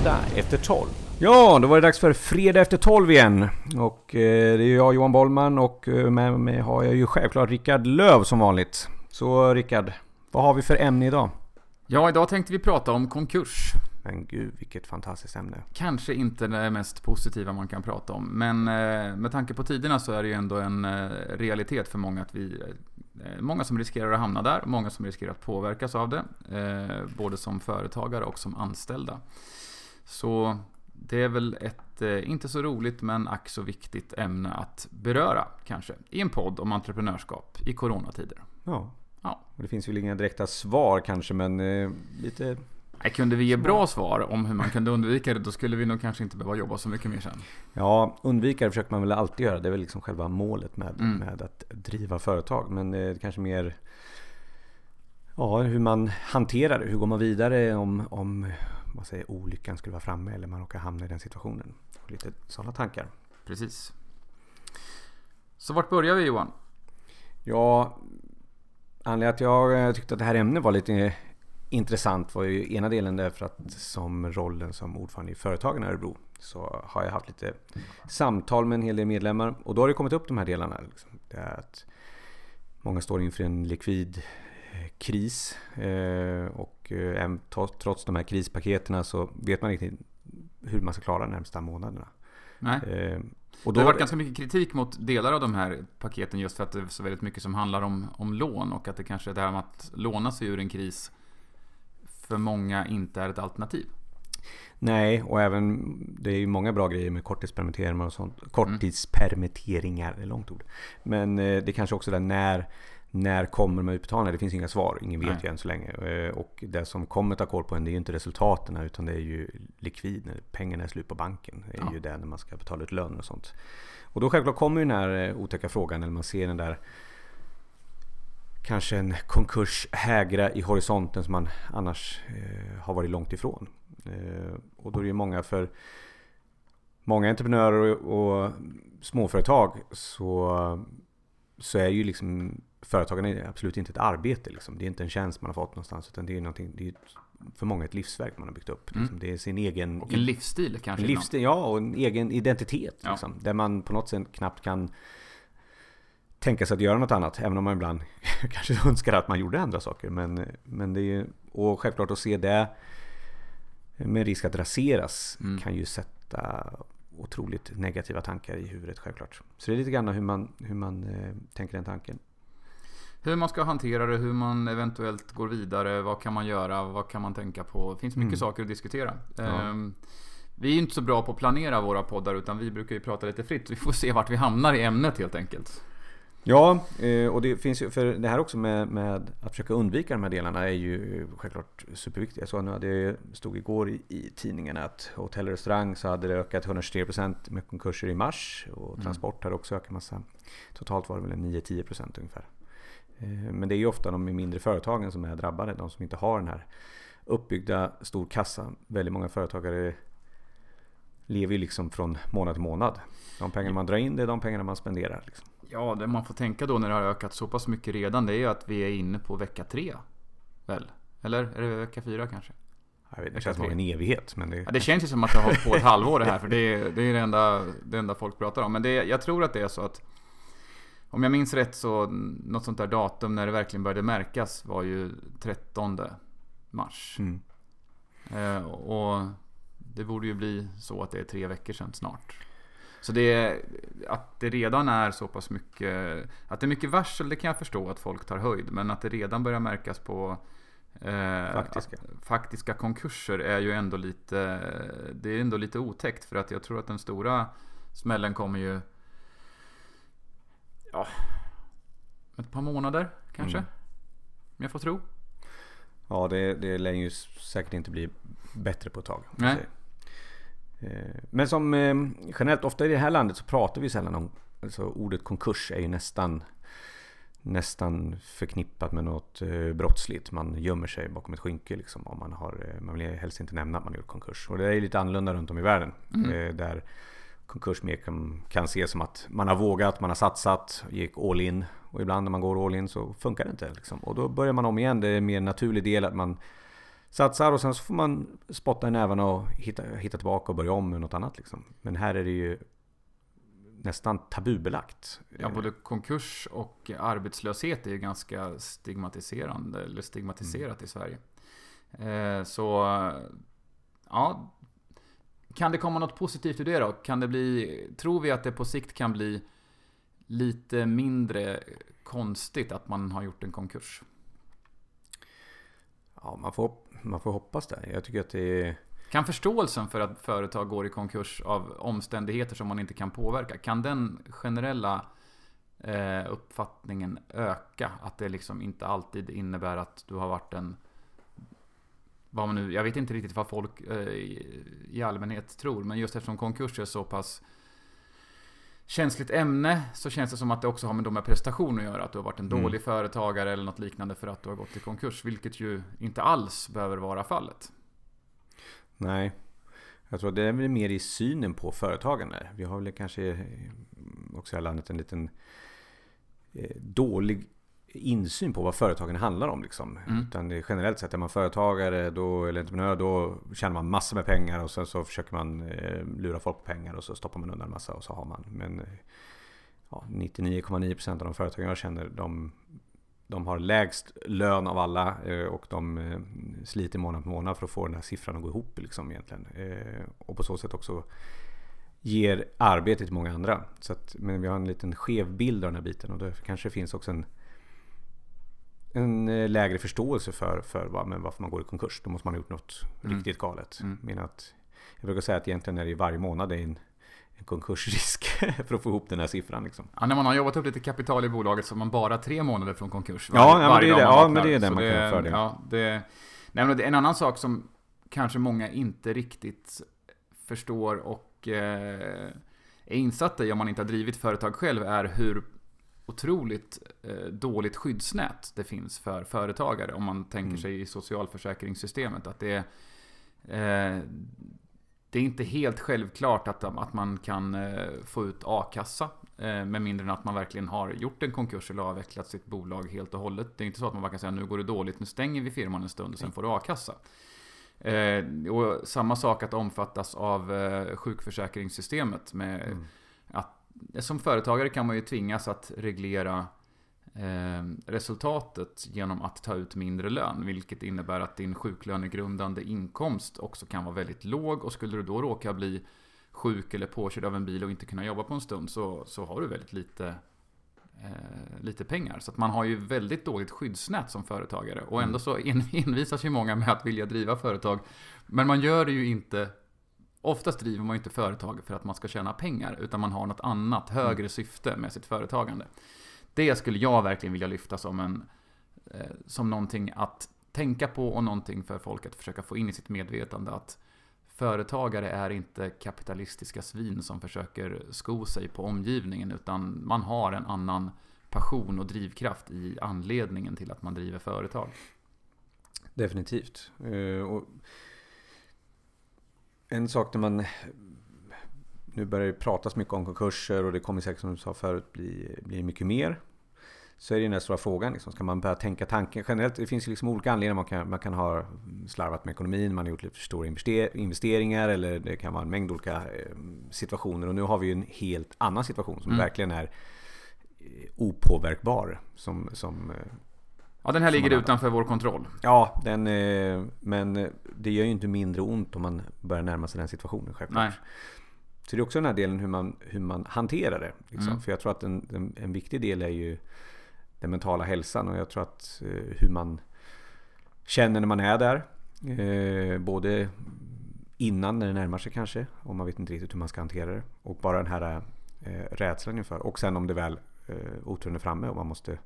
Fredag efter 12. Ja, då var det dags för Fredag efter 12 igen. Och eh, det är jag Johan Bollman och eh, med mig har jag ju självklart Rickard Löv som vanligt. Så Rickard, vad har vi för ämne idag? Ja, idag tänkte vi prata om konkurs. Men gud, vilket fantastiskt ämne. Kanske inte det mest positiva man kan prata om, men eh, med tanke på tiderna så är det ju ändå en realitet för många att vi Många som riskerar att hamna där, många som riskerar att påverkas av det. Eh, både som företagare och som anställda. Så det är väl ett, eh, inte så roligt men ack så viktigt ämne att beröra kanske. I en podd om entreprenörskap i coronatider. Ja. Ja. Och det finns väl inga direkta svar kanske, men eh, lite... Nej, kunde vi ge bra svar om hur man kunde undvika det, då skulle vi nog kanske inte behöva jobba så mycket mer sen. Ja, undvika det försöker man väl alltid göra. Det är väl liksom själva målet med, Mm. med att driva företag. Men eh, kanske mer ja, hur man hanterar det. Hur går man vidare om, om vad säger, olyckan skulle vara framme eller man råkar hamna i den situationen. Och lite sådana tankar. Precis. Så vart börjar vi Johan? Ja, anledningen att jag eh, tyckte att det här ämnet var lite intressant var ju ena delen därför att som rollen som ordförande i Företagen i Örebro så har jag haft lite samtal med en hel del medlemmar och då har det kommit upp de här delarna. Liksom. Det är att många står inför en likvid eh, kris eh, och eh, även trots de här krispaketen så vet man inte hur man ska klara de närmsta månaderna. Nej. Eh, Och Det har varit ganska mycket kritik mot delar av de här paketen just för att det är så väldigt mycket som handlar om, om lån och att det kanske är det här med att låna sig ur en kris för många inte är ett alternativ. Nej, och även det är ju många bra grejer med korttidspermitteringar och sånt. Korttidspermitteringar, det är långt ord. Men eh, det är kanske också där när, när kommer de utbetalningarna? Det finns inga svar, ingen vet Nej. ju än så länge. Eh, Och det som kommer ta koll på en det är ju inte resultaten utan det är ju likvid, när pengarna är slut på banken. Det är Ja. ju det när man ska betala ut löner och sånt. Och då självklart kommer ju den här eh, otäcka frågan när man ser den där kanske en konkurs hägra i horisonten som man annars eh, har varit långt ifrån. Eh, och då är det ju många för många entreprenörer och, och småföretag så, så är ju liksom företagarna absolut inte ett arbete. Liksom. Det är inte en tjänst man har fått någonstans utan det är, någonting, det är för många ett livsverk man har byggt upp. Mm. Liksom. Det är sin egen Och en livsstil kanske. en livsstil, ja, och en egen identitet. Ja. Liksom, där man på något sätt knappt kan tänka sig att göra något annat. Även om man ibland kanske önskar att man gjorde andra saker. Men, men det är ju, och självklart att se det med risk att raseras Mm. kan ju sätta otroligt negativa tankar i huvudet självklart. Så det är lite grann hur man, hur man eh, tänker den tanken. Hur man ska hantera det, hur man eventuellt går vidare, vad kan man göra, vad kan man tänka på? Det finns mycket Mm. saker att diskutera. Ja. Ehm, Vi är ju inte så bra på att planera våra poddar utan vi brukar ju prata lite fritt. Vi får se vart vi hamnar i ämnet helt enkelt. Ja, eh, och det finns ju, för det här också med, med att försöka undvika de här delarna är ju självklart superviktigt. Jag såg nu det stod igår i, i tidningarna att hotell och restaurang så hade det ökat 123% med konkurser i mars och Mm. transport hade också ökat massa. Totalt var det väl en 9-10% ungefär. Eh, Men det är ju ofta de mindre företagen som är drabbade, de som inte har den här uppbyggda stor kassa. Väldigt många företagare lever ju liksom från månad till månad. De pengar man drar in det är de pengarna man spenderar. Liksom. Ja, det man får tänka då när det har ökat så pass mycket redan det är ju att vi är inne på vecka tre. Väl? Eller är det vecka fyra kanske? Jag vet, det känns som en evighet. Men det, Ja, det känns ju som att det har hållit på ett halvår det här för det är det, är det, enda, det enda folk pratar om. Men det, jag tror att det är så att om jag minns rätt så något sånt där datum när det verkligen började märkas var ju 13 mars. Mm. Eh, och det borde ju bli så att det är tre veckor sedan snart. Så det att det redan är så pass mycket, att det är mycket varsel det kan jag förstå att folk tar höjd. Men att det redan börjar märkas på eh, Faktiska. att- faktiska konkurser är ju ändå lite, det är ändå lite otäckt. För att jag tror att den stora smällen kommer ju, ja, ett par månader kanske. Mm. Om jag får tro. Ja, det, det lär ju säkert inte bli bättre på ett tag. Nej. Eh, Men som eh, generellt, ofta i det här landet så pratar vi sällan om, alltså ordet konkurs är ju nästan nästan förknippat med något eh, brottsligt. Man gömmer sig bakom ett skynke liksom. Om man, har, man vill helst inte nämna att man gjort konkurs. Och det är lite annorlunda runt om i världen. Mm. Där konkurs mer kan, kan ses som att man har vågat, man har satsat, gick all in. Och ibland när man går all in så funkar det inte. Liksom. Och då börjar man om igen. Det är en mer naturlig del att man satsar och sen så får man spotta i nävarna och hitta, hitta tillbaka och börja om med något annat liksom. Men här är det ju nästan tabubelagt. Ja, både konkurs och arbetslöshet är ju ganska stigmatiserande, eller stigmatiserat mm. i Sverige. Eh, så, ja. Kan det komma något positivt ur det då? Kan det bli, tror vi att det på sikt kan bli lite mindre konstigt att man har gjort en konkurs? Ja, man får, man får hoppas det. Jag tycker att det är... Kan förståelsen för att företag går i konkurs av omständigheter som man inte kan påverka, kan den generella eh, uppfattningen öka? Att det liksom inte alltid innebär att du har varit en... Vad man nu, jag vet inte riktigt vad folk eh, i allmänhet tror, men just eftersom konkurs är så pass känsligt ämne så känns det som att det också har med, med prestation att göra. Att du har varit en mm. dålig företagare eller något liknande för att du har gått i konkurs. Vilket ju inte alls behöver vara fallet. Nej. Jag tror det är väl mer i synen på företagande. Vi har väl kanske också i här landet en liten eh, dålig insyn på vad företagen handlar om. Liksom. Mm. Utan generellt sett är man företagare då, eller entreprenör då tjänar man massor med pengar och sen så försöker man eh, lura folk på pengar och så stoppar man undan en massa och så har man. Men ja, 99,9% av de företagen jag känner de, de har lägst lön av alla eh, och de eh, sliter månad på månad för att få den här siffran att gå ihop. Liksom, egentligen. Eh, och på så sätt också ger arbete till många andra. Så att, men vi har en liten skev bild av den här biten och det kanske finns också en en eh, lägre förståelse för, för vad, men varför man går i konkurs. Då måste man ha gjort något mm. riktigt galet. Mm. Men att, jag brukar säga att egentligen är det varje månad en, en konkursrisk för att få ihop den här siffran. Liksom. Ja, när man har jobbat upp lite kapital i bolaget så är man bara tre månader från konkurs. Var, ja, ja, men det är det, ja, men det, är det man kan det. Ja, det nej, men det är en annan sak som kanske många inte riktigt förstår och eh, är insatta i om man inte har drivit företag själv är hur otroligt eh, dåligt skyddsnät det finns för företagare. Om man tänker mm. sig i socialförsäkringssystemet. Att det, eh, det är inte helt självklart att, att man kan eh, få ut a-kassa. Med mindre än att man verkligen har gjort en konkurs eller avvecklat sitt bolag helt och hållet. Det är inte så att man bara kan säga nu går det dåligt, nu stänger vi firman en stund och sen får du a-kassa. Och samma sak att omfattas av sjukförsäkringssystemet med mm. Som företagare kan man ju tvingas att reglera eh, resultatet genom att ta ut mindre lön. Vilket innebär att din sjuklönegrundande inkomst också kan vara väldigt låg. Och skulle du då råka bli sjuk eller påkörd av en bil och inte kunna jobba på en stund så, så har du väldigt lite, eh, lite pengar. Så att man har ju väldigt dåligt skyddsnät som företagare. Och ändå mm. så envisas ju många med att vilja driva företag. Men man gör det ju inte Oftast driver man ju inte företag för att man ska tjäna pengar, utan man har något annat, högre mm. syfte med sitt företagande. Det skulle jag verkligen vilja lyfta som, en, eh, som någonting att tänka på och någonting för folk att försöka få in i sitt medvetande. Att företagare är inte kapitalistiska svin som försöker sko sig på omgivningen, utan man har en annan passion och drivkraft i anledningen till att man driver företag. Definitivt. Uh, och en sak när man... Nu börjar det pratas mycket om konkurser och det kommer säkert som du sa förut bli, bli mycket mer. Så är det den här stora frågan. Liksom, ska man börja tänka tanken generellt? Det finns liksom olika anledningar. Man kan, man kan ha slarvat med ekonomin, man har gjort lite för stora investeringar eller det kan vara en mängd olika eh, situationer. Och nu har vi en helt annan situation som mm. verkligen är eh, opåverkbar. Som, som eh, Ja, den här ligger utanför vår kontroll. Ja, den, men det gör ju inte mindre ont om man börjar närma sig den situationen självklart. Nej. Så det är också den här delen hur man, hur man hanterar det. Liksom. Mm. För jag tror att en, en, en, viktig del är ju den mentala hälsan och jag tror att eh, hur man känner när man är där. Eh, både innan när det närmar sig kanske, om man vet inte riktigt hur man ska hantera det. Och bara den här eh, rädslan inför. Och sen om det väl eh, oturen är framme och man måste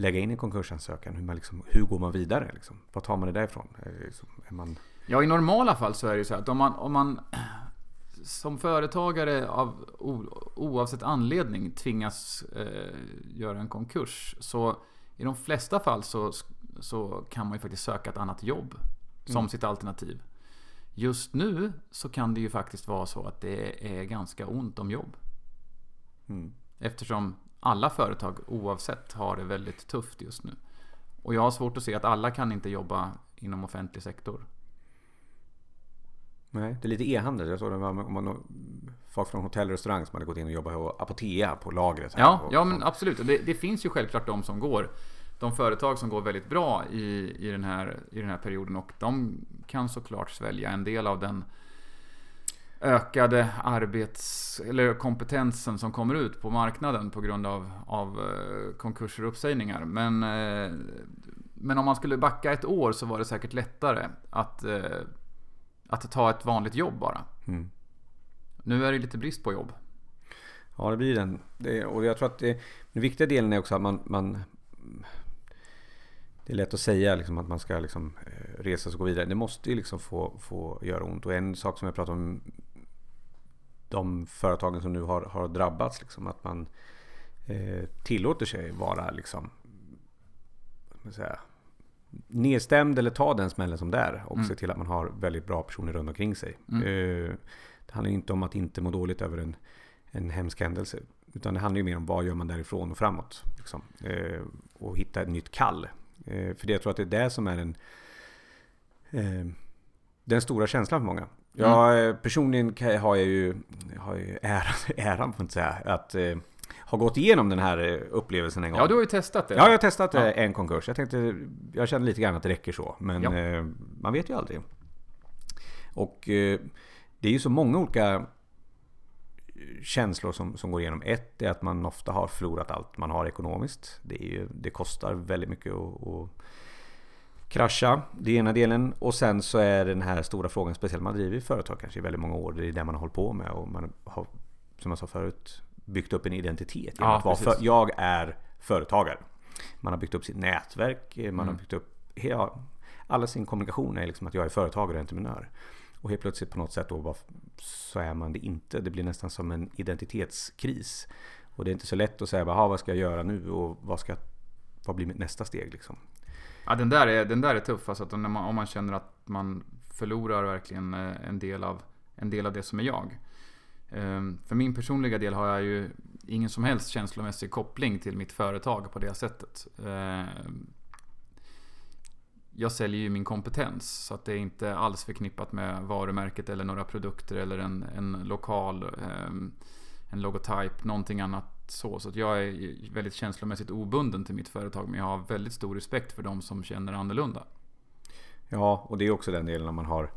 lägga in en konkursansökan. Hur, man liksom, hur går man vidare? Liksom? Vad tar man det därifrån? Liksom, är man... Ja, i normala fall så är det ju så att om man, om man som företagare av oavsett anledning tvingas eh, göra en konkurs. Så i de flesta fall så, så kan man ju faktiskt söka ett annat jobb som mm. sitt alternativ. Just nu så kan det ju faktiskt vara så att det är ganska ont om jobb. Mm. Eftersom alla företag oavsett har det väldigt tufft just nu. Och jag har svårt att se att alla kan inte jobba inom offentlig sektor. Nej, det är lite e-handel. Jag såg det om man, folk från hotell och restaurang som hade gått in och jobbat på Apotea på lagret. Ja, och, ja men absolut. Det, det, finns ju självklart de som går. De företag som går väldigt bra i, i, den här, i den här perioden och de kan såklart svälja en del av den ökade arbets eller kompetensen som kommer ut på marknaden på grund av, av eh, konkurser och uppsägningar. Men, eh, men om man skulle backa ett år så var det säkert lättare att, eh, att ta ett vanligt jobb bara. Mm. Nu är det lite brist på jobb. Ja, det blir den. Det, och jag tror att det, den viktiga delen är också att man, man det är lätt att säga liksom att man ska liksom resa sig och gå vidare. Det måste ju liksom få, få göra ont. Och en sak som jag pratar om de företagen som nu har, har drabbats. Liksom, att man eh, tillåter sig vara liksom, säga, nedstämd eller ta den smällen som det är. Och mm. se till att man har väldigt bra personer runt omkring sig. Mm. Eh, det handlar inte om att inte må dåligt över en, en hemsk händelse. Utan det handlar ju mer om vad gör man därifrån och framåt. Liksom. Eh, och hitta ett nytt kall. Eh, för det, jag tror att det är det som är den, eh, den stora känslan för många. Ja, mm. personligen har jag ju, har ju äran, äran får inte säga, att eh, ha gått igenom den här eh, upplevelsen en gång. Ja, du har ju testat det. Ja, jag har testat ja. en konkurs. Jag tänkte, jag kände lite grann att det räcker så. Men ja. eh, man vet ju aldrig. Och eh, det är ju så många olika känslor som, som går igenom. Ett är att man ofta har förlorat allt man har ekonomiskt. Det, är ju, det kostar väldigt mycket att krascha. Det är ena delen. Och sen så är den här stora frågan, speciellt man driver företag kanske i väldigt många år. Det är det man har hållit på med och man har, som jag sa förut, byggt upp en identitet. Ja, att vara för, jag är företagare. Man har byggt upp sitt nätverk, man mm. har byggt upp ja, alla sin kommunikation är liksom att jag är företagare och entreprenör. Och helt plötsligt på något sätt då så är man det inte. Det blir nästan som en identitetskris. Och det är inte så lätt att säga vad ska jag göra nu och vad, ska, vad blir mitt nästa steg? Liksom. Ja, den där är, den där är tuff. Alltså, om, man, om man känner att man förlorar verkligen eh, en del av, en del av det som är jag. Ehm, för min personliga del har jag ju ingen som helst känslomässig koppling till mitt företag på det sättet. Ehm, jag säljer ju min kompetens så att det är inte alls förknippat med varumärket eller några produkter eller en, en lokal, ehm, en logotyp, någonting annat så. Så att jag är väldigt känslomässigt obunden till mitt företag. Men jag har väldigt stor respekt för de som känner annorlunda. Ja, och det är också den delen när man har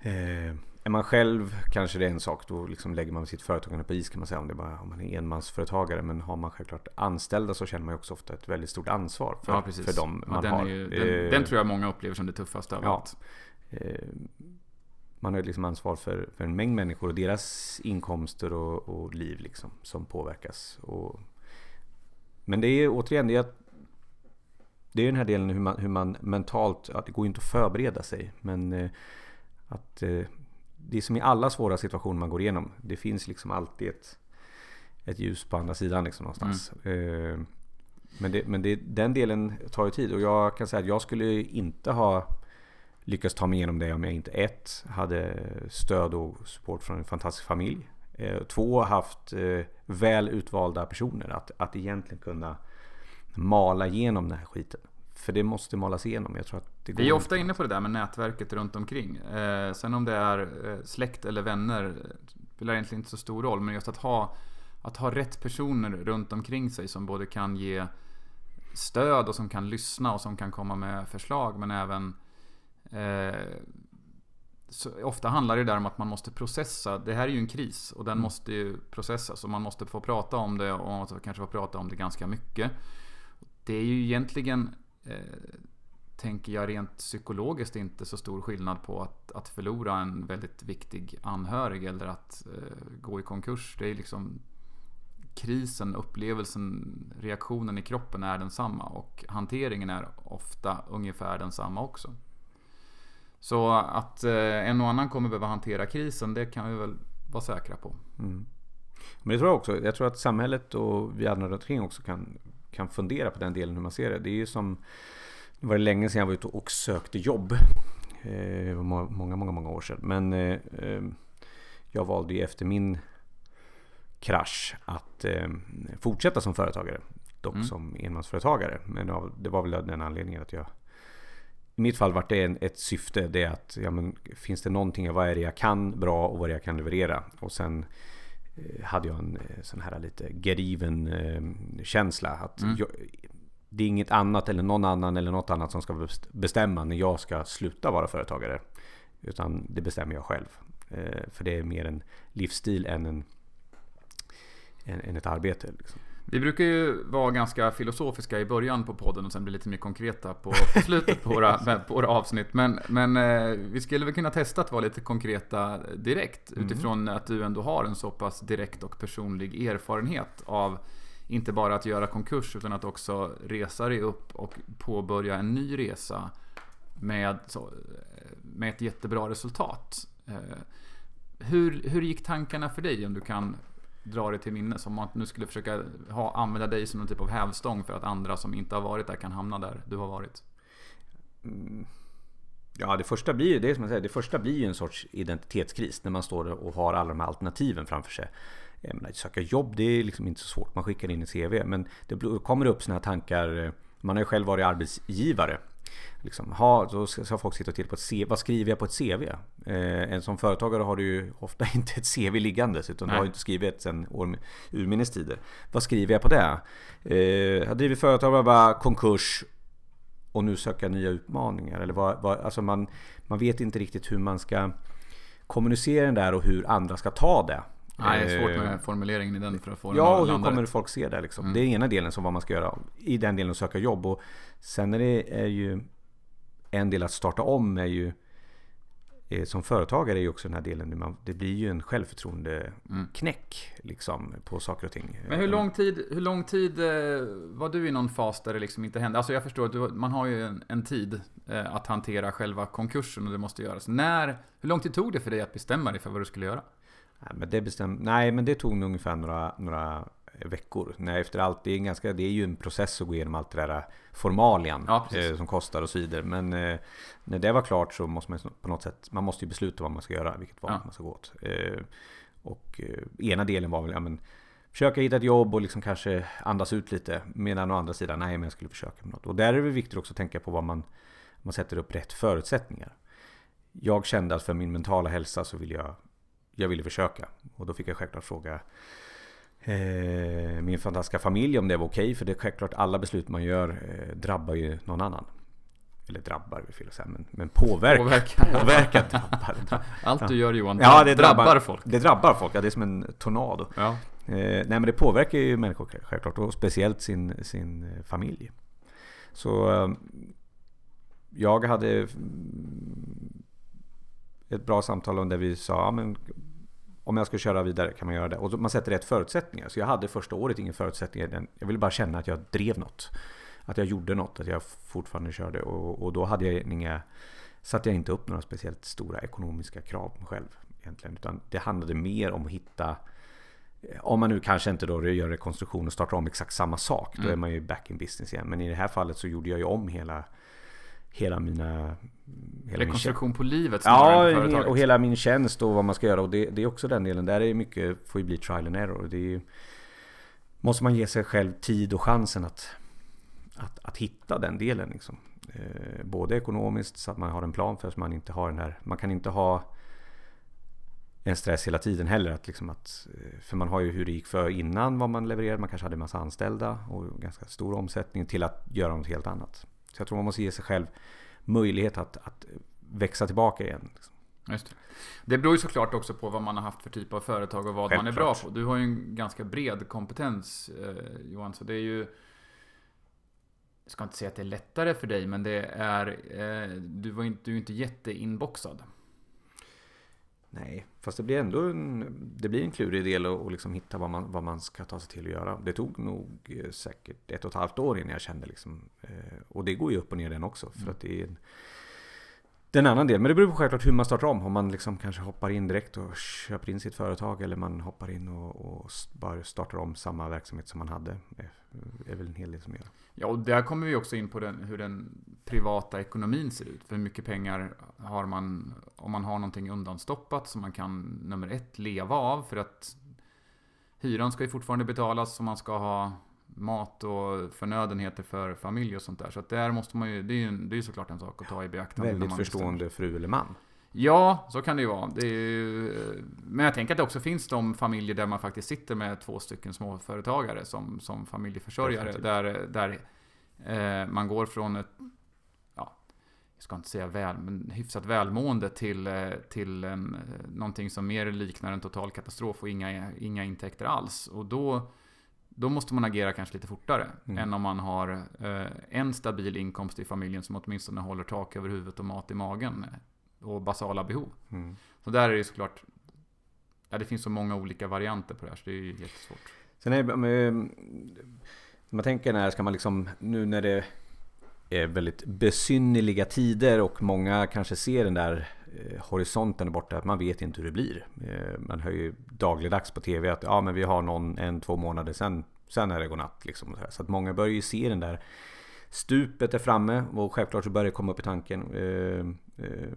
eh, Är man själv kanske det är en sak. Då liksom lägger man sitt företagande på is kan man säga. Om, det bara, om man är enmansföretagare. Men har man självklart anställda så känner man ju också ofta ett väldigt stort ansvar för, ja, för dem man ja, den har. Ju, den, eh, den, tror jag många upplever som det tuffaste av ja. allt. Eh, man har liksom ansvar för, för en mängd människor och deras inkomster och, och liv liksom, som påverkas. Och, men det är återigen det är, det är den här delen hur man, hur man mentalt, att det går inte att förbereda sig. Men eh, att eh, det är som i alla svåra situationer man går igenom. Det finns liksom alltid ett, ett ljus på andra sidan liksom någonstans. Mm. Eh, men det, men det, den delen tar ju tid och jag kan säga att jag skulle inte ha lyckas ta mig igenom det om jag inte ett hade stöd och support från en fantastisk familj. Eh, två haft eh, väl utvalda personer att, att egentligen kunna mala igenom den här skiten. För det måste malas igenom. Jag tror att det går Vi är ofta inne på det där med nätverket runt omkring. Eh, sen om det är eh, släkt eller vänner spelar egentligen inte så stor roll. Men just att ha, att ha rätt personer runt omkring sig som både kan ge stöd och som kan lyssna och som kan komma med förslag. Men även så ofta handlar det där om att man måste processa. Det här är ju en kris och den mm. måste ju processas och man måste få prata om det och man måste kanske få prata om det ganska mycket. Det är ju egentligen, eh, tänker jag rent psykologiskt, inte så stor skillnad på att, att förlora en väldigt viktig anhörig eller att eh, gå i konkurs. Det är liksom krisen, upplevelsen, reaktionen i kroppen är densamma och hanteringen är ofta ungefär densamma också. Så att eh, en och annan kommer behöva hantera krisen, det kan vi väl vara säkra på. Mm. Men det tror jag också. Jag tror att samhället och vi andra runt omkring också kan, kan fundera på den delen hur man ser det. Det är ju som Det var länge sedan jag var ute och sökte jobb. Eh, många, många, många år sedan. Men eh, jag valde ju efter min krasch att eh, fortsätta som företagare. dock Mm. som enmansföretagare. Men det var väl den anledningen att jag i mitt fall var det en, ett syfte. Det är att ja, men, finns det någonting, vad är det jag kan bra och vad är det jag kan leverera? Och sen eh, hade jag en eh, sån här lite get even eh, känsla. Att Mm. jag, det är inget annat eller någon annan eller något annat som ska best- bestämma när jag ska sluta vara företagare. Utan det bestämmer jag själv. Eh, för det är mer en livsstil än, en, än, än ett arbete. Liksom. Vi brukar ju vara ganska filosofiska i början på podden och sen bli lite mer konkreta på, på slutet på våra, på våra avsnitt. Men, men eh, vi skulle väl kunna testa att vara lite konkreta direkt Mm. utifrån att du ändå har en så pass direkt och personlig erfarenhet av inte bara att göra konkurs utan att också resa dig upp och påbörja en ny resa med, så, med ett jättebra resultat. Eh, Hur, hur gick tankarna för dig om du kan dra det till minnes? Om man nu skulle försöka ha, använda dig som någon typ av hävstång för att andra som inte har varit där kan hamna där du har varit. Mm. Ja, det första blir ju det som jag säger, det första blir ju en sorts identitetskris när man står och har alla de här alternativen framför sig. Jag menar, söka jobb, det är liksom inte så svårt. Man skickar in ett CV, men det kommer upp sådana här tankar. Man har ju själv varit arbetsgivare. Liksom, ha, då ska folk sitta och titta på ett CV. Vad skriver jag på ett CV? Eh, en som företagare har du ju ofta inte ett CV liggandes utan du Nej. har ju inte skrivit sen år, urminnes tider. Vad skriver jag på det? Eh, jag har drivit företag, bara konkurs och nu söka nya utmaningar. Eller vad, vad, alltså man, man vet inte riktigt hur man ska kommunicera den där och hur andra ska ta det. Nej, det är svårt Eh, med formuleringen i den för att få Ja, och hur kommer rätt. folk se det liksom? Mm. Det är ena delen som vad man ska göra i den delen att söka jobb. Och sen är det är ju en del att starta om är ju eh, som företagare är ju också den här delen det blir ju en självförtroende Mm. liksom på saker och ting. Men hur lång tid, hur lång tid eh, var du i någon fas där det liksom inte hände? Alltså jag förstår att du, man har ju en, en tid eh, att hantera själva konkursen och det måste göras. När, hur lång tid tog det för dig att bestämma dig för vad du skulle göra? Nej, men det bestäm, nej, men det tog nog ungefär några, några veckor. Nej, efter allt, det är, ganska, det är ju en process att gå igenom allt det där formalian Ja, eh, som kostar och så vidare. Men eh, när det var klart så måste man på något sätt, man måste ju besluta vad man ska göra, vilket val Ja. man ska gå åt. Eh, och eh, ena delen var väl, ja men Försöka hitta ett jobb och liksom kanske andas ut lite. Medan å andra sidan, nej men jag skulle försöka med något. Och där är det viktigt också att tänka på vad man, man sätter upp rätt förutsättningar. Jag kände att för min mentala hälsa så vill jag jag ville försöka. Och då fick jag självklart fråga eh, min fantastiska familj om det var okej. för det är självklart alla beslut man gör eh, drabbar ju någon annan. Eller drabbar, vi fel säga, men, men påverkar. Påverkar. Påverkar drabbar. Allt du gör Johan, Ja, det drabbar, drabbar, folk. Det drabbar folk, ja, det är som en tornado. Ja. Eh, nej men det påverkar ju människor självklart och speciellt sin, sin eh, familj. Så eh, jag hade ett bra samtal om det vi sa, ja, men om jag ska köra vidare kan man göra det. Och man sätter rätt förutsättningar. Så jag hade första året ingen förutsättningar. Den- Jag ville bara känna att jag drev något. Att jag gjorde något, att jag fortfarande körde. Och, och då hade jag inga, satte jag inte upp några speciellt stora ekonomiska krav på mig själv. Egentligen. Utan det handlade mer om att hitta om man nu kanske inte då gör rekonstruktion och startar om exakt samma sak. Då Mm. är man ju back in business igen. Men i det här fallet så gjorde jag ju om hela Hela mina hela min. Rekonstruktion på livet Ja, och hela min tjänst och vad man ska göra. Och det, det är också den delen. Där är mycket, får ju bli trial and error. Det ju, måste man ge sig själv tid och chansen att, att, att hitta den delen. Liksom. Eh, både ekonomiskt så att man har en plan för så man inte har den här. Man kan inte ha en stress hela tiden heller. Att liksom att, eh, för man har ju hur det gick för innan vad man levererade. Man kanske hade en massa anställda och ganska stor omsättning till att göra något helt annat. Så jag tror man måste ge sig själv möjlighet att, att växa tillbaka igen. Liksom. Just det. det beror ju såklart också på vad man har haft för typ av företag och vad man är bra Självklart. på. Du har ju en ganska bred kompetens eh, Johan, så det är ju jag ska inte säga att det är lättare för dig, men det är... Eh, du, var inte, du är inte jätteinboxad. Nej, fast det blir ändå en, det blir en klurig del att liksom hitta vad man, vad man ska ta sig till att göra. Det tog nog eh, säkert ett och ett halvt år innan jag kände liksom, eh, och det går ju upp och ner den också. För Mm. att det är en, det är en annan del. Men det beror på självklart hur man startar om. Om man liksom kanske hoppar in direkt och köper in sitt företag. Eller man hoppar in och, och bara startar om samma verksamhet som man hade. Det är väl en hel del som gör. Ja, och där kommer vi också in på den, hur den privata ekonomin ser ut. För hur mycket pengar har man om man har någonting undanstoppat som man kan, nummer ett, leva av. För att hyran ska ju fortfarande betalas och man ska ha mat och förnödenheter för familj och sånt där. Så att där måste man ju, det är ju det är såklart en sak att ta i beaktande. Väldigt förstående fru eller man. Ja, så kan det ju vara. Det ju, men jag tänker att det också finns de familjer där man faktiskt sitter med två stycken småföretagare som, som familjeförsörjare. Där, där eh, man går från ett, ja, jag ska inte säga väl, men hyfsat välmående till, eh, till en, eh, någonting som mer liknar en total katastrof och inga, inga intäkter alls. Och då, då måste man agera kanske lite fortare mm. än om man har eh, en stabil inkomst i familjen som åtminstone håller tak över huvudet och mat i magen och basala behov. Mm. Så där är det såklart Ja, det finns så många olika varianter på det här så det är ju jättesvårt. Sen är det, med, man tänker när ska man liksom, nu när det är väldigt besynnerliga tider och många kanske ser den där eh, horisonten borta, att man vet inte hur det blir. Eh, man hör ju dagligdags på TV att ja, men vi har någon en, två månader sen, sen är det godnatt. Liksom, så, att många börjar ju se den där stupet är framme och självklart så börjar det komma upp i tanken. Eh, eh,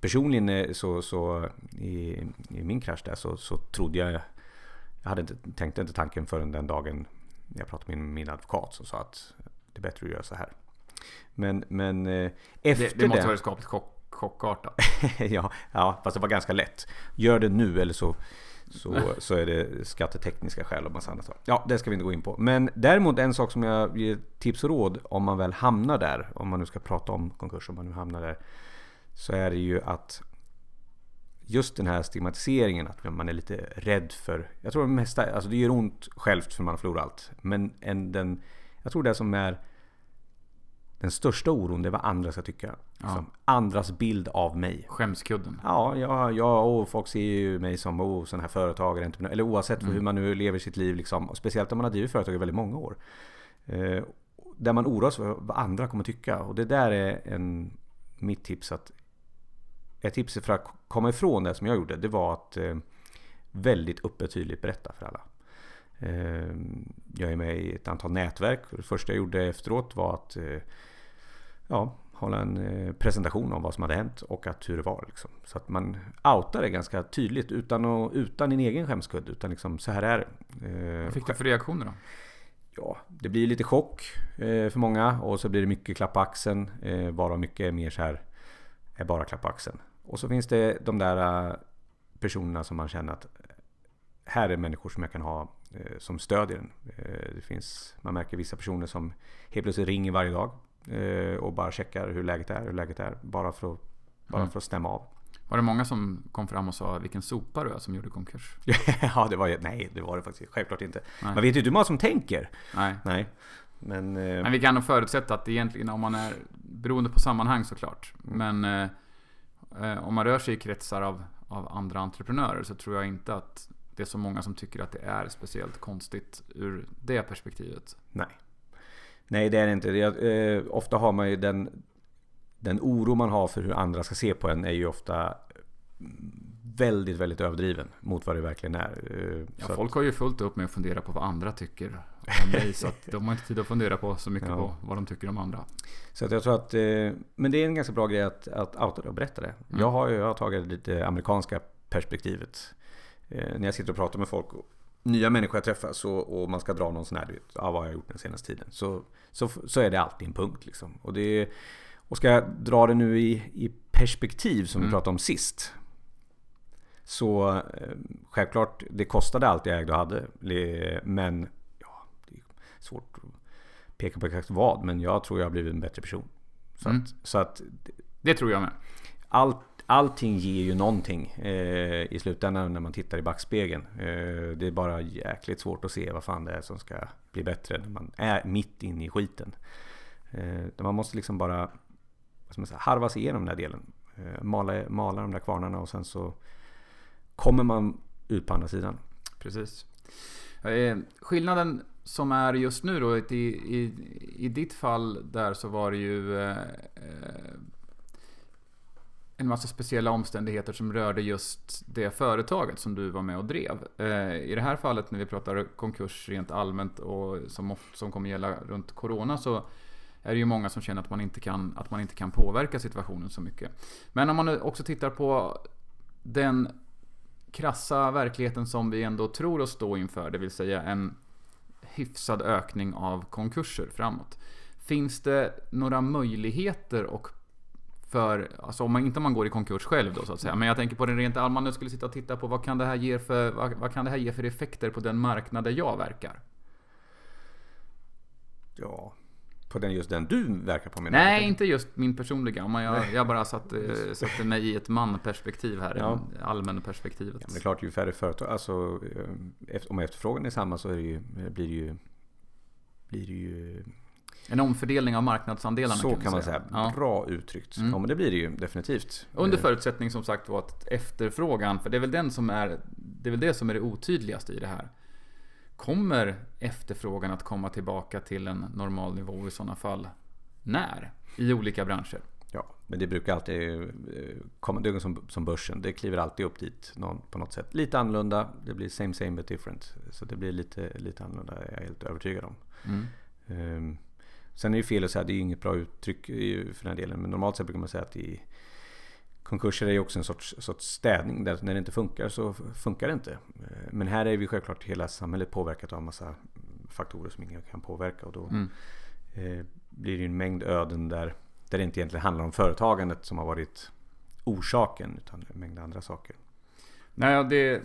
personligen eh, så, så i, i, min krasch där så, så trodde jag Jag hade inte, tänkte inte tanken förrän den dagen jag pratade med min, advokat som sa att det är bättre att göra så här. Men, men eh, efter det, det måste det, vara skapligt chock, chockartat. ja, ja, fast det var ganska lätt. Gör det nu eller så, så, så är det skattetekniska skäl och massa annat. Ja, det ska vi inte gå in på. Men däremot en sak som jag ger tips och råd om man väl hamnar där. Om man nu ska prata om konkurs, om man nu hamnar där så är det ju att just den här stigmatiseringen, att man är lite rädd för... Jag tror det mesta, alltså det gör ont självt för man förlorar allt. Men en, den, jag tror det som är den största oron, det vad andra ska tycka. Ja. Liksom, andras bild av mig. Skämskudden. Ja, ja, ja och folk ser ju mig som oh, sån här företagare, entreprenör. Eller oavsett mm. hur man nu lever sitt liv. Liksom. Speciellt om man har drivit företag i väldigt många år. Eh, där man oroas för vad andra kommer tycka. Och det där är en, mitt tips. att ett tips för att komma ifrån det som jag gjorde, det var att eh, väldigt öppet tydligt berätta för alla. Eh, jag är med i ett antal nätverk det första jag gjorde efteråt var att eh, ja, hålla en presentation om vad som hade hänt och att hur det var. Liksom. Så att man outar det ganska tydligt utan, att, utan en egen skämskudde. Utan liksom, så här är det. Vad fick du för reaktioner då? Ja, det blir lite chock för många och så blir det mycket klapp på axeln. Varav mycket är mer så här, är bara klapp på axeln. Och så finns det de där personerna som man känner att här är människor som jag kan ha som stödjer en. Det finns, man märker vissa personer som helt plötsligt ringer varje dag och bara checkar hur läget är, hur läget är. Bara för att, bara mm. för att stämma av. Var det många som kom fram och sa vilken sopa du är som gjorde konkurs? ja, det var nej, det var det faktiskt självklart inte. Nej. Man vet ju inte hur många som tänker. Nej. nej. Men, Men vi kan nog förutsätta att egentligen om man är beroende på sammanhang såklart. Mm. Men eh, om man rör sig i kretsar av, av andra entreprenörer så tror jag inte att det är så många som tycker att det är speciellt konstigt ur det perspektivet. Nej. Nej, det är det inte. Det, eh, ofta har man ju den, den oro man har för hur andra ska se på en är ju ofta väldigt, väldigt överdriven mot vad det verkligen är. Eh, ja, folk har ju fullt upp med att fundera på vad andra tycker om mig. så att de har inte tid att fundera på så mycket ja. på vad de tycker om andra. Så att jag tror att, eh, men det är en ganska bra grej att, att outa det och berätta det. Mm. Jag har jag har tagit lite amerikanska perspektivet. Eh, när jag sitter och pratar med folk, nya människor jag träffar så, och man ska dra någon sån här, vet, ja, vad har jag gjort den senaste tiden? Så, så, så är det alltid en punkt liksom. Och, det, och ska jag dra det nu i, i perspektiv som mm. vi pratade om sist. Så eh, självklart, det kostade allt jag ägde och hade. Men ja, det är svårt att peka på exakt vad. Men jag tror jag har blivit en bättre person. Så, mm. att, så att, det tror jag med. Allt, allting ger ju någonting eh, i slutändan när man tittar i backspegeln. Eh, det är bara jäkligt svårt att se vad fan det är som ska bli bättre när man är mitt inne i skiten. Eh, man måste liksom bara vad ska man säga, harva sig igenom den här delen. Eh, mala, mala de där kvarnarna och sen så kommer man ut på andra sidan. Precis. Eh, skillnaden som är just nu då, i, i, i ditt fall där så var det ju eh, eh en massa speciella omständigheter som rörde just det företaget som du var med och drev. Eh, I det här fallet när vi pratar konkurs rent allmänt och som, som kommer gälla runt Corona så är det ju många som känner att man, inte kan, att man inte kan påverka situationen så mycket. Men om man också tittar på den krassa verkligheten som vi ändå tror oss stå inför, det vill säga en hyfsad ökning av konkurser framåt. Finns det några möjligheter och för, alltså om man inte om man går i konkurs själv då så att säga. Men jag tänker på den rent allmänna, nu skulle sitta och titta på vad kan det här ge för, vad, vad, kan det här ge för effekter på den marknad där jag verkar? Ja, på den just den du verkar på menar Nej, inte just min personliga. Om jag, jag bara satte, satte mig i ett manperspektiv här. Ja. Allmän perspektivet. Ja, men det är klart, ju färre företag, alltså eh, om efterfrågan är samma så är det ju, blir det ju, blir det ju En omfördelning av marknadsandelarna så kan man säga. Ja. Bra uttryckt. Mm. Ja, men det blir det ju definitivt. Under Eh, förutsättning som sagt var att efterfrågan, för det är väl den som är Det är väl det som är det otydligaste i det här. Kommer efterfrågan att komma tillbaka till en normal nivå i sådana fall? När? I olika branscher? Ja, men det brukar alltid eh, komma, det är som, som börsen. Det kliver alltid upp dit någon, på något sätt. Lite annorlunda. Det blir same same but different. Så det blir lite, lite annorlunda, är jag helt övertygad om. Mm. Ehm, sen är det fel att säga, det är inget bra uttryck för den här delen. Men normalt sett brukar man säga att i konkurser är ju också en sorts, sorts städning. Där när det inte funkar så funkar det inte. Ehm, Men här är vi självklart hela samhället påverkat av massa faktorer som ingen kan påverka. Och då Mm. eh, blir det ju en mängd öden där, där det inte egentligen handlar om företagandet som har varit orsaken. Utan en mängd andra saker. Nej, det,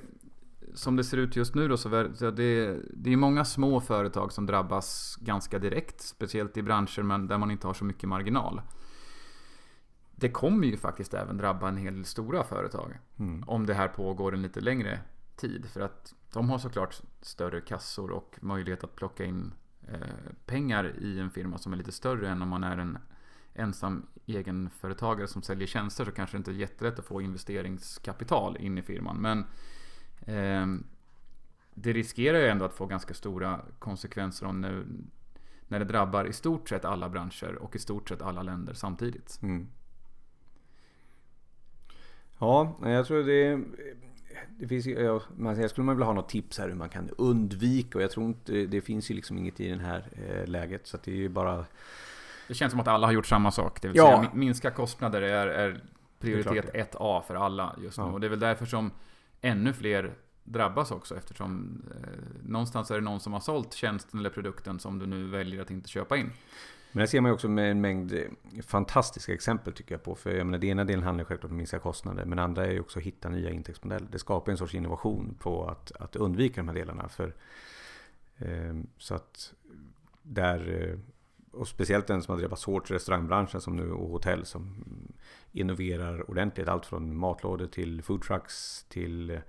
som det ser ut just nu då så så det, det är många små företag som drabbas ganska direkt. Speciellt i branscher men där man inte har så mycket marginal. Det kommer ju faktiskt även drabba en hel del stora företag. Mm. Om det här pågår en lite längre tid. För att de har såklart större kassor och möjlighet att plocka in eh, pengar i en firma som är lite större än om man är en ensam egenföretagare som säljer tjänster så kanske det inte är jättelätt att få investeringskapital in i firman. Men det riskerar ju ändå att få ganska stora konsekvenser om när, när det drabbar i stort sett alla branscher och i stort sett alla länder samtidigt. Mm. Ja, jag tror det... Det finns ju, ja, man, jag skulle man vilja ha något tips här hur man kan undvika och jag tror inte det finns ju liksom inget i det här eh, läget så det är ju bara Det känns som att alla har gjort samma sak. Det vill Ja. säga min- minska kostnader är, är prioritet är 1A för alla just nu. Ja. Och det är väl därför som ännu fler drabbas också eftersom eh, någonstans är det någon som har sålt tjänsten eller produkten som du nu väljer att inte köpa in. Men det ser man ju också med en mängd eh, fantastiska exempel tycker jag på. För jag menar, det ena delen handlar självklart om att minska kostnader. Men det andra är ju också att hitta nya intäktsmodeller. Det skapar en sorts innovation på att, att undvika de här delarna. För, eh, så att där, eh, och speciellt den som har drabbats hårt, restaurangbranschen som nu och hotell som innoverar ordentligt. Allt från matlådor till foodtrucks till eh,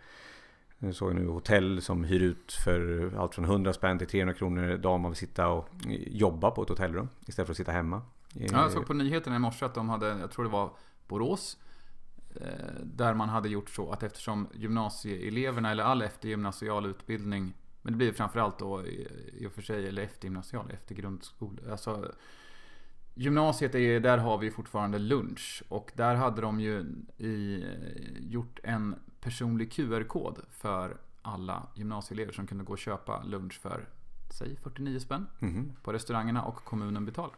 nu såg jag nu hotell som hyr ut för allt från 100 spänn till 300 kronor dag om man vill sitta och eh, jobba på ett hotellrum istället för att sitta hemma. Eh, ja, jag såg på nyheterna i morse att de hade, jag tror det var Borås, eh, där man hade gjort så att eftersom gymnasieeleverna eller all eftergymnasial utbildning men det blir framförallt då i, i och för sig, eller eftergymnasial, efter grundskola. Alltså, gymnasiet, är, där har vi fortfarande lunch. Och där hade de ju i, gjort en personlig QR-kod för alla gymnasieelever som kunde gå och köpa lunch för, säg 49 spänn Mhm. på restaurangerna och kommunen betalar.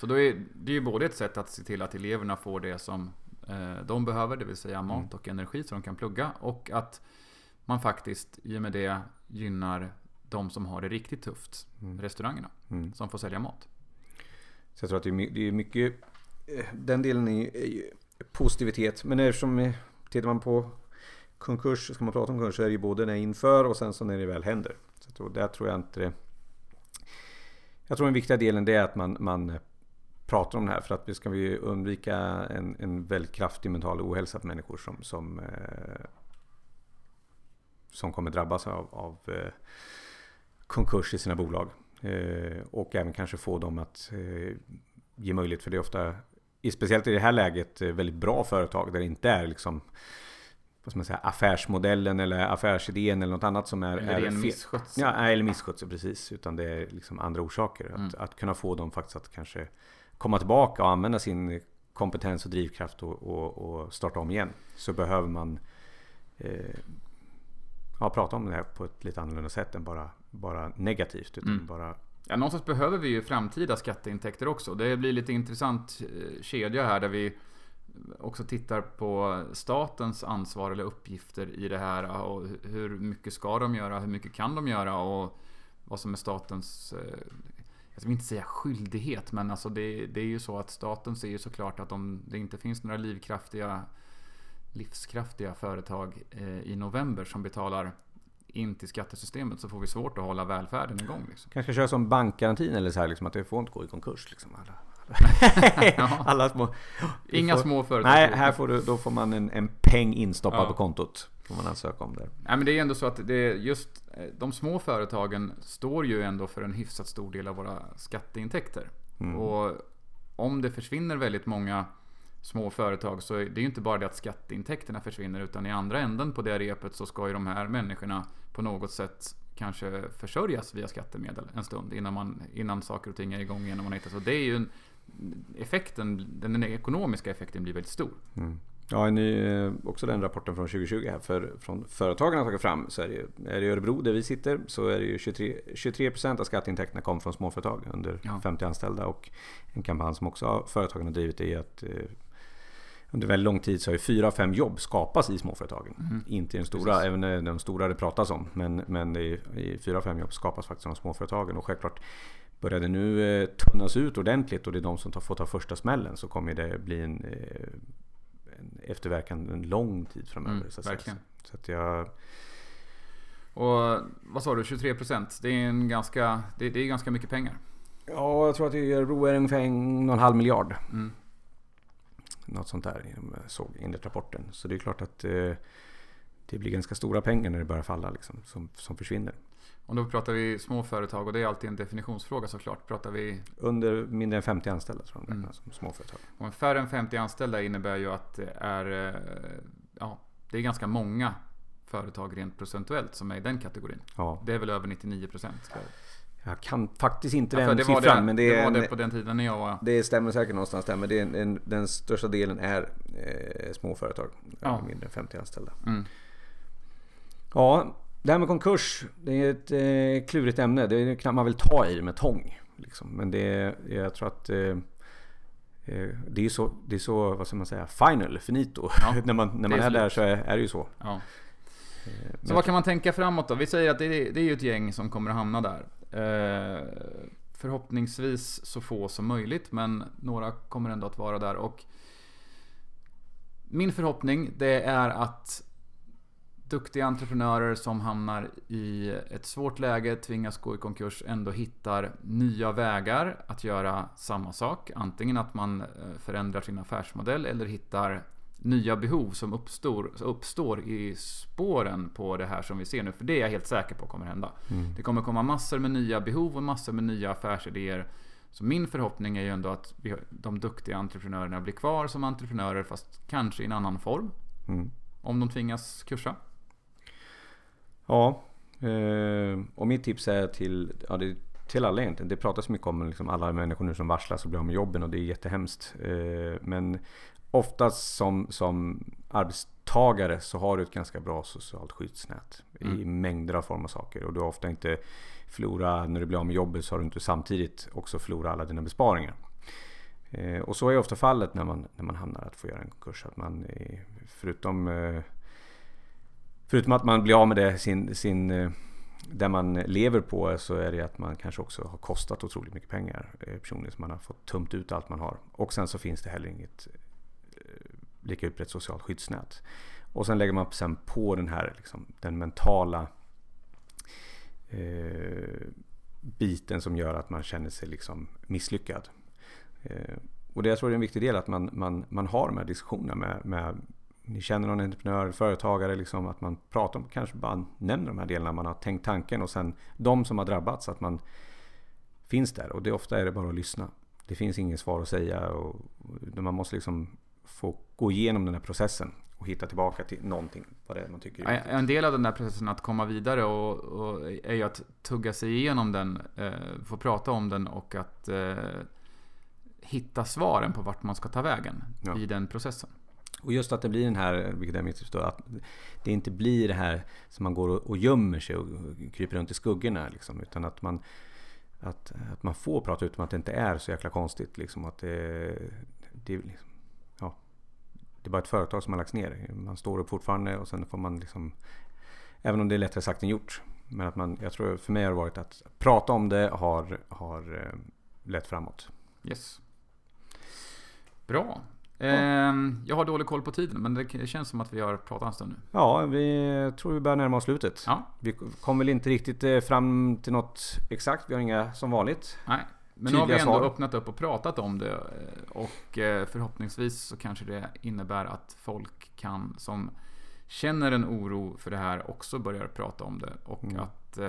Så då är det är ju både ett sätt att se till att eleverna får det som eh, de behöver, det vill säga mat Mm. och energi så de kan plugga. Och att man faktiskt i och med det gynnar de som har det riktigt tufft, Mm. restaurangerna, Mm. som får sälja mat. Så jag tror att det är, det är mycket, eh, den delen är, är ju positivitet. Men eftersom, eh, tittar man på konkurs, ska man prata om konkurs så är det ju både när det inför och sen så när det väl händer. Så jag tror, där tror jag inte det, Jag tror den viktiga delen det är att man, man pratar om det här för att vi ska vi undvika en, en väldigt kraftig mental ohälsa för människor som, som, eh, som kommer drabbas av, av eh, konkurs i sina bolag. Eh, och även kanske få dem att eh, ge möjlighet för det ofta, speciellt i det här läget, eh, väldigt bra företag där det inte är liksom vad man säga, affärsmodellen eller affärsidén eller något annat som är, Eller är ren misskötsel. Ja, eller misskötsel precis. Utan det är liksom andra orsaker. Mm. Att, att kunna få dem faktiskt att kanske komma tillbaka och använda sin kompetens och drivkraft och, och, och starta om igen. Så behöver man eh, ja, prata om det här på ett lite annorlunda sätt än bara, bara negativt. Utan Mm. bara, Ja, någonstans behöver vi ju framtida skatteintäkter också. Det blir lite intressant eh, kedja här där vi också tittar på statens ansvar eller uppgifter i det här. Och hur mycket ska de göra? Hur mycket kan de göra? Och vad som är statens eh, jag vill inte säga skyldighet, men alltså det, det är ju så att staten ser ju såklart att om det inte finns några livskraftiga livskraftiga företag eh, i november som betalar in till skattesystemet så får vi svårt att hålla välfärden igång. Liksom. Kanske köra som bankgarantin eller så här liksom att det får inte gå i konkurs. Liksom, alla. alla små... Inga får, små företag. Nej, här får du, då får man en, en peng instoppad Ja. på kontot. Får man ansöka om det. Nej, men det är ändå så att det är just eh, de små företagen står ju ändå för en hyfsat stor del av våra skatteintäkter. Mm. Och om det försvinner väldigt många små företag så är det ju inte bara det att skatteintäkterna försvinner utan i andra änden på det repet så ska ju de här människorna på något sätt kanske försörjas via skattemedel en stund innan, man, innan saker och ting är igång igen. och Man hittar. Så det är ju en, effekten, den ekonomiska effekten blir väldigt stor. Mm. Ja, ny, eh, också den rapporten från 2020 här för, från företagen har tagit fram så är det, ju- är det Örebro där vi sitter så är det ju 23, 23% av skatteintäkterna kom från småföretag under Ja. 50 anställda och en kampanj som också företagen har drivit är att eh, under väldigt lång tid så har ju fyra av fem jobb skapats i småföretagen. Mm. Inte i den stora, Precis. även de stora det pratas om. Men, men det är, i fyra av fem jobb skapas faktiskt av småföretagen. Och självklart börjar det nu eh, tunnas ut ordentligt och det är de som tar, får ta första smällen så kommer det bli en, eh, en efterverkan en lång tid framöver. Mm, så verkligen. Så att jag, Och vad sa du, 23%? Det är, en ganska, det, det är ganska mycket pengar. ja, jag tror att i Örebro är det ungefär och en halv miljard. Mm. Något sånt där jag såg enligt rapporten. Så det är klart att eh, det blir ganska stora pengar när det börjar falla liksom, som, som försvinner. Och då pratar vi små företag och det är alltid en definitionsfråga såklart. Pratar vi Under mindre än 50 anställda tror jag de Mm. som småföretag. om färre än 50 anställda innebär ju att det är, eh, ja, det är ganska många företag rent procentuellt som är i den kategorin. Ja, Det är väl över 99%. Jag kan faktiskt inte Ja, den siffran det, men det, det var en, det på den tiden när jag var... det stämmer säkert någonstans där. Men det är en, en, den största delen är eh, småföretag. Ja. Mindre än 50 anställda. Mm. Ja, det här med konkurs. Det är ett eh, klurigt ämne. Det är knappt man vill ta i det med tång. Liksom. Men det är, jag tror att eh, eh, det är så, det är så, vad ska man säga, final, finito. Ja, när man, när man är är, där så är, är det ju så. Ja. Eh, Så vad kan man tänka framåt då? Vi säger att det är, det är ju ett gäng som kommer att hamna där. Eh, förhoppningsvis så få som möjligt, men några kommer ändå att vara där. Och min förhoppning det är att duktiga entreprenörer som hamnar i ett svårt läge, tvingas gå i konkurs, ändå hittar nya vägar att göra samma sak. Antingen att man eh, förändrar sin affärsmodell eller hittar nya behov som uppstår, uppstår i spåren på det här som vi ser nu. För det är jag helt säker på kommer hända. Mm. Det kommer komma massor med nya behov och massor med nya affärsidéer. Så min förhoppning är ju ändå att vi, de duktiga entreprenörerna blir kvar som entreprenörer fast kanske i en annan form. Mm. Om de tvingas kursa. Ja, eh, och mitt tips är till, ja, det, till alla egentligen. Det pratas mycket om liksom alla människor nu som varslas och blir av med jobben och det är jättehemskt. Eh, men oftast som, som arbetstagare så har du ett ganska bra socialt skyddsnät i Mm. mängder av former av saker. Och du har ofta inte förlorat, när du blir av med jobbet så har du inte samtidigt också förlorat alla dina besparingar. Eh, och så är ofta fallet när man, när man hamnar att få göra en konkurs. Att man förutom eh, Förutom att man blir av med det, sin, sin, eh, där man lever på så är det att man kanske också har kostat otroligt mycket pengar eh, personligen. Så man har fått tömt ut allt man har. Och sen så finns det heller inget lika utbrett socialt skyddsnät. Och sen lägger man sen på den här liksom, den mentala eh, biten som gör att man känner sig liksom misslyckad. Eh, och det jag tror är en viktig del att man, man, man har de här diskussionerna med, med ni känner någon entreprenör, företagare, liksom, att man pratar om, kanske bara nämner de här delarna man har tänkt tanken och sen de som har drabbats, att man finns där. Och det ofta är det bara att lyssna. Det finns inget svar att säga och man måste liksom få gå igenom den här processen och hitta tillbaka till någonting, vad det är man tycker är. En del av den där processen att komma vidare och, och är ju att tugga sig igenom den, eh, få prata om den och att eh, hitta svaren på vart man ska ta vägen Ja. i den processen. Och just att det blir den här, vilket är mitt då, att det inte blir det här som man går och, och gömmer sig och kryper runt i skuggorna liksom, utan att man att, att man får prata ut om att det inte är så jäkla konstigt liksom att det, det liksom, det är bara ett företag som har lagts ner. Man står upp fortfarande och sen får man liksom Även om det är lättare sagt än gjort Men att man, jag tror för mig har det varit att prata om det har, har eh, lett framåt. Yes. Bra. Ehm, Jag har dålig koll på tiden, men det känns som att vi har pratat en stund nu. Ja, vi tror vi börjar närma oss slutet. Ja, Vi kom väl inte riktigt eh, fram till något exakt. Vi har inga som vanligt. nej. Men nu har vi ändå svar. öppnat upp och pratat om det. eh, Och eh, förhoppningsvis så kanske det innebär att folk kan, som känner en oro för det här, också börjar prata om det. Och Mm. att eh,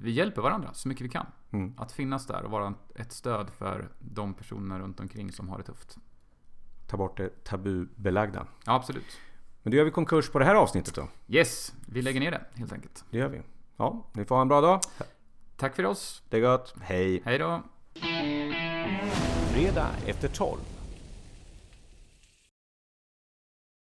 vi hjälper varandra så mycket vi kan. Mm. Att finnas där och vara ett stöd för de personer runt omkring som har det tufft. Ta bort det tabubelagda. Ja, absolut. Men då gör vi konkurs på det här avsnittet då. Yes, vi lägger ner det helt enkelt. Det gör vi. Ja, ni får ha en bra dag. Tack för oss. Det är gott. Hej. Hej då. Fredag efter 12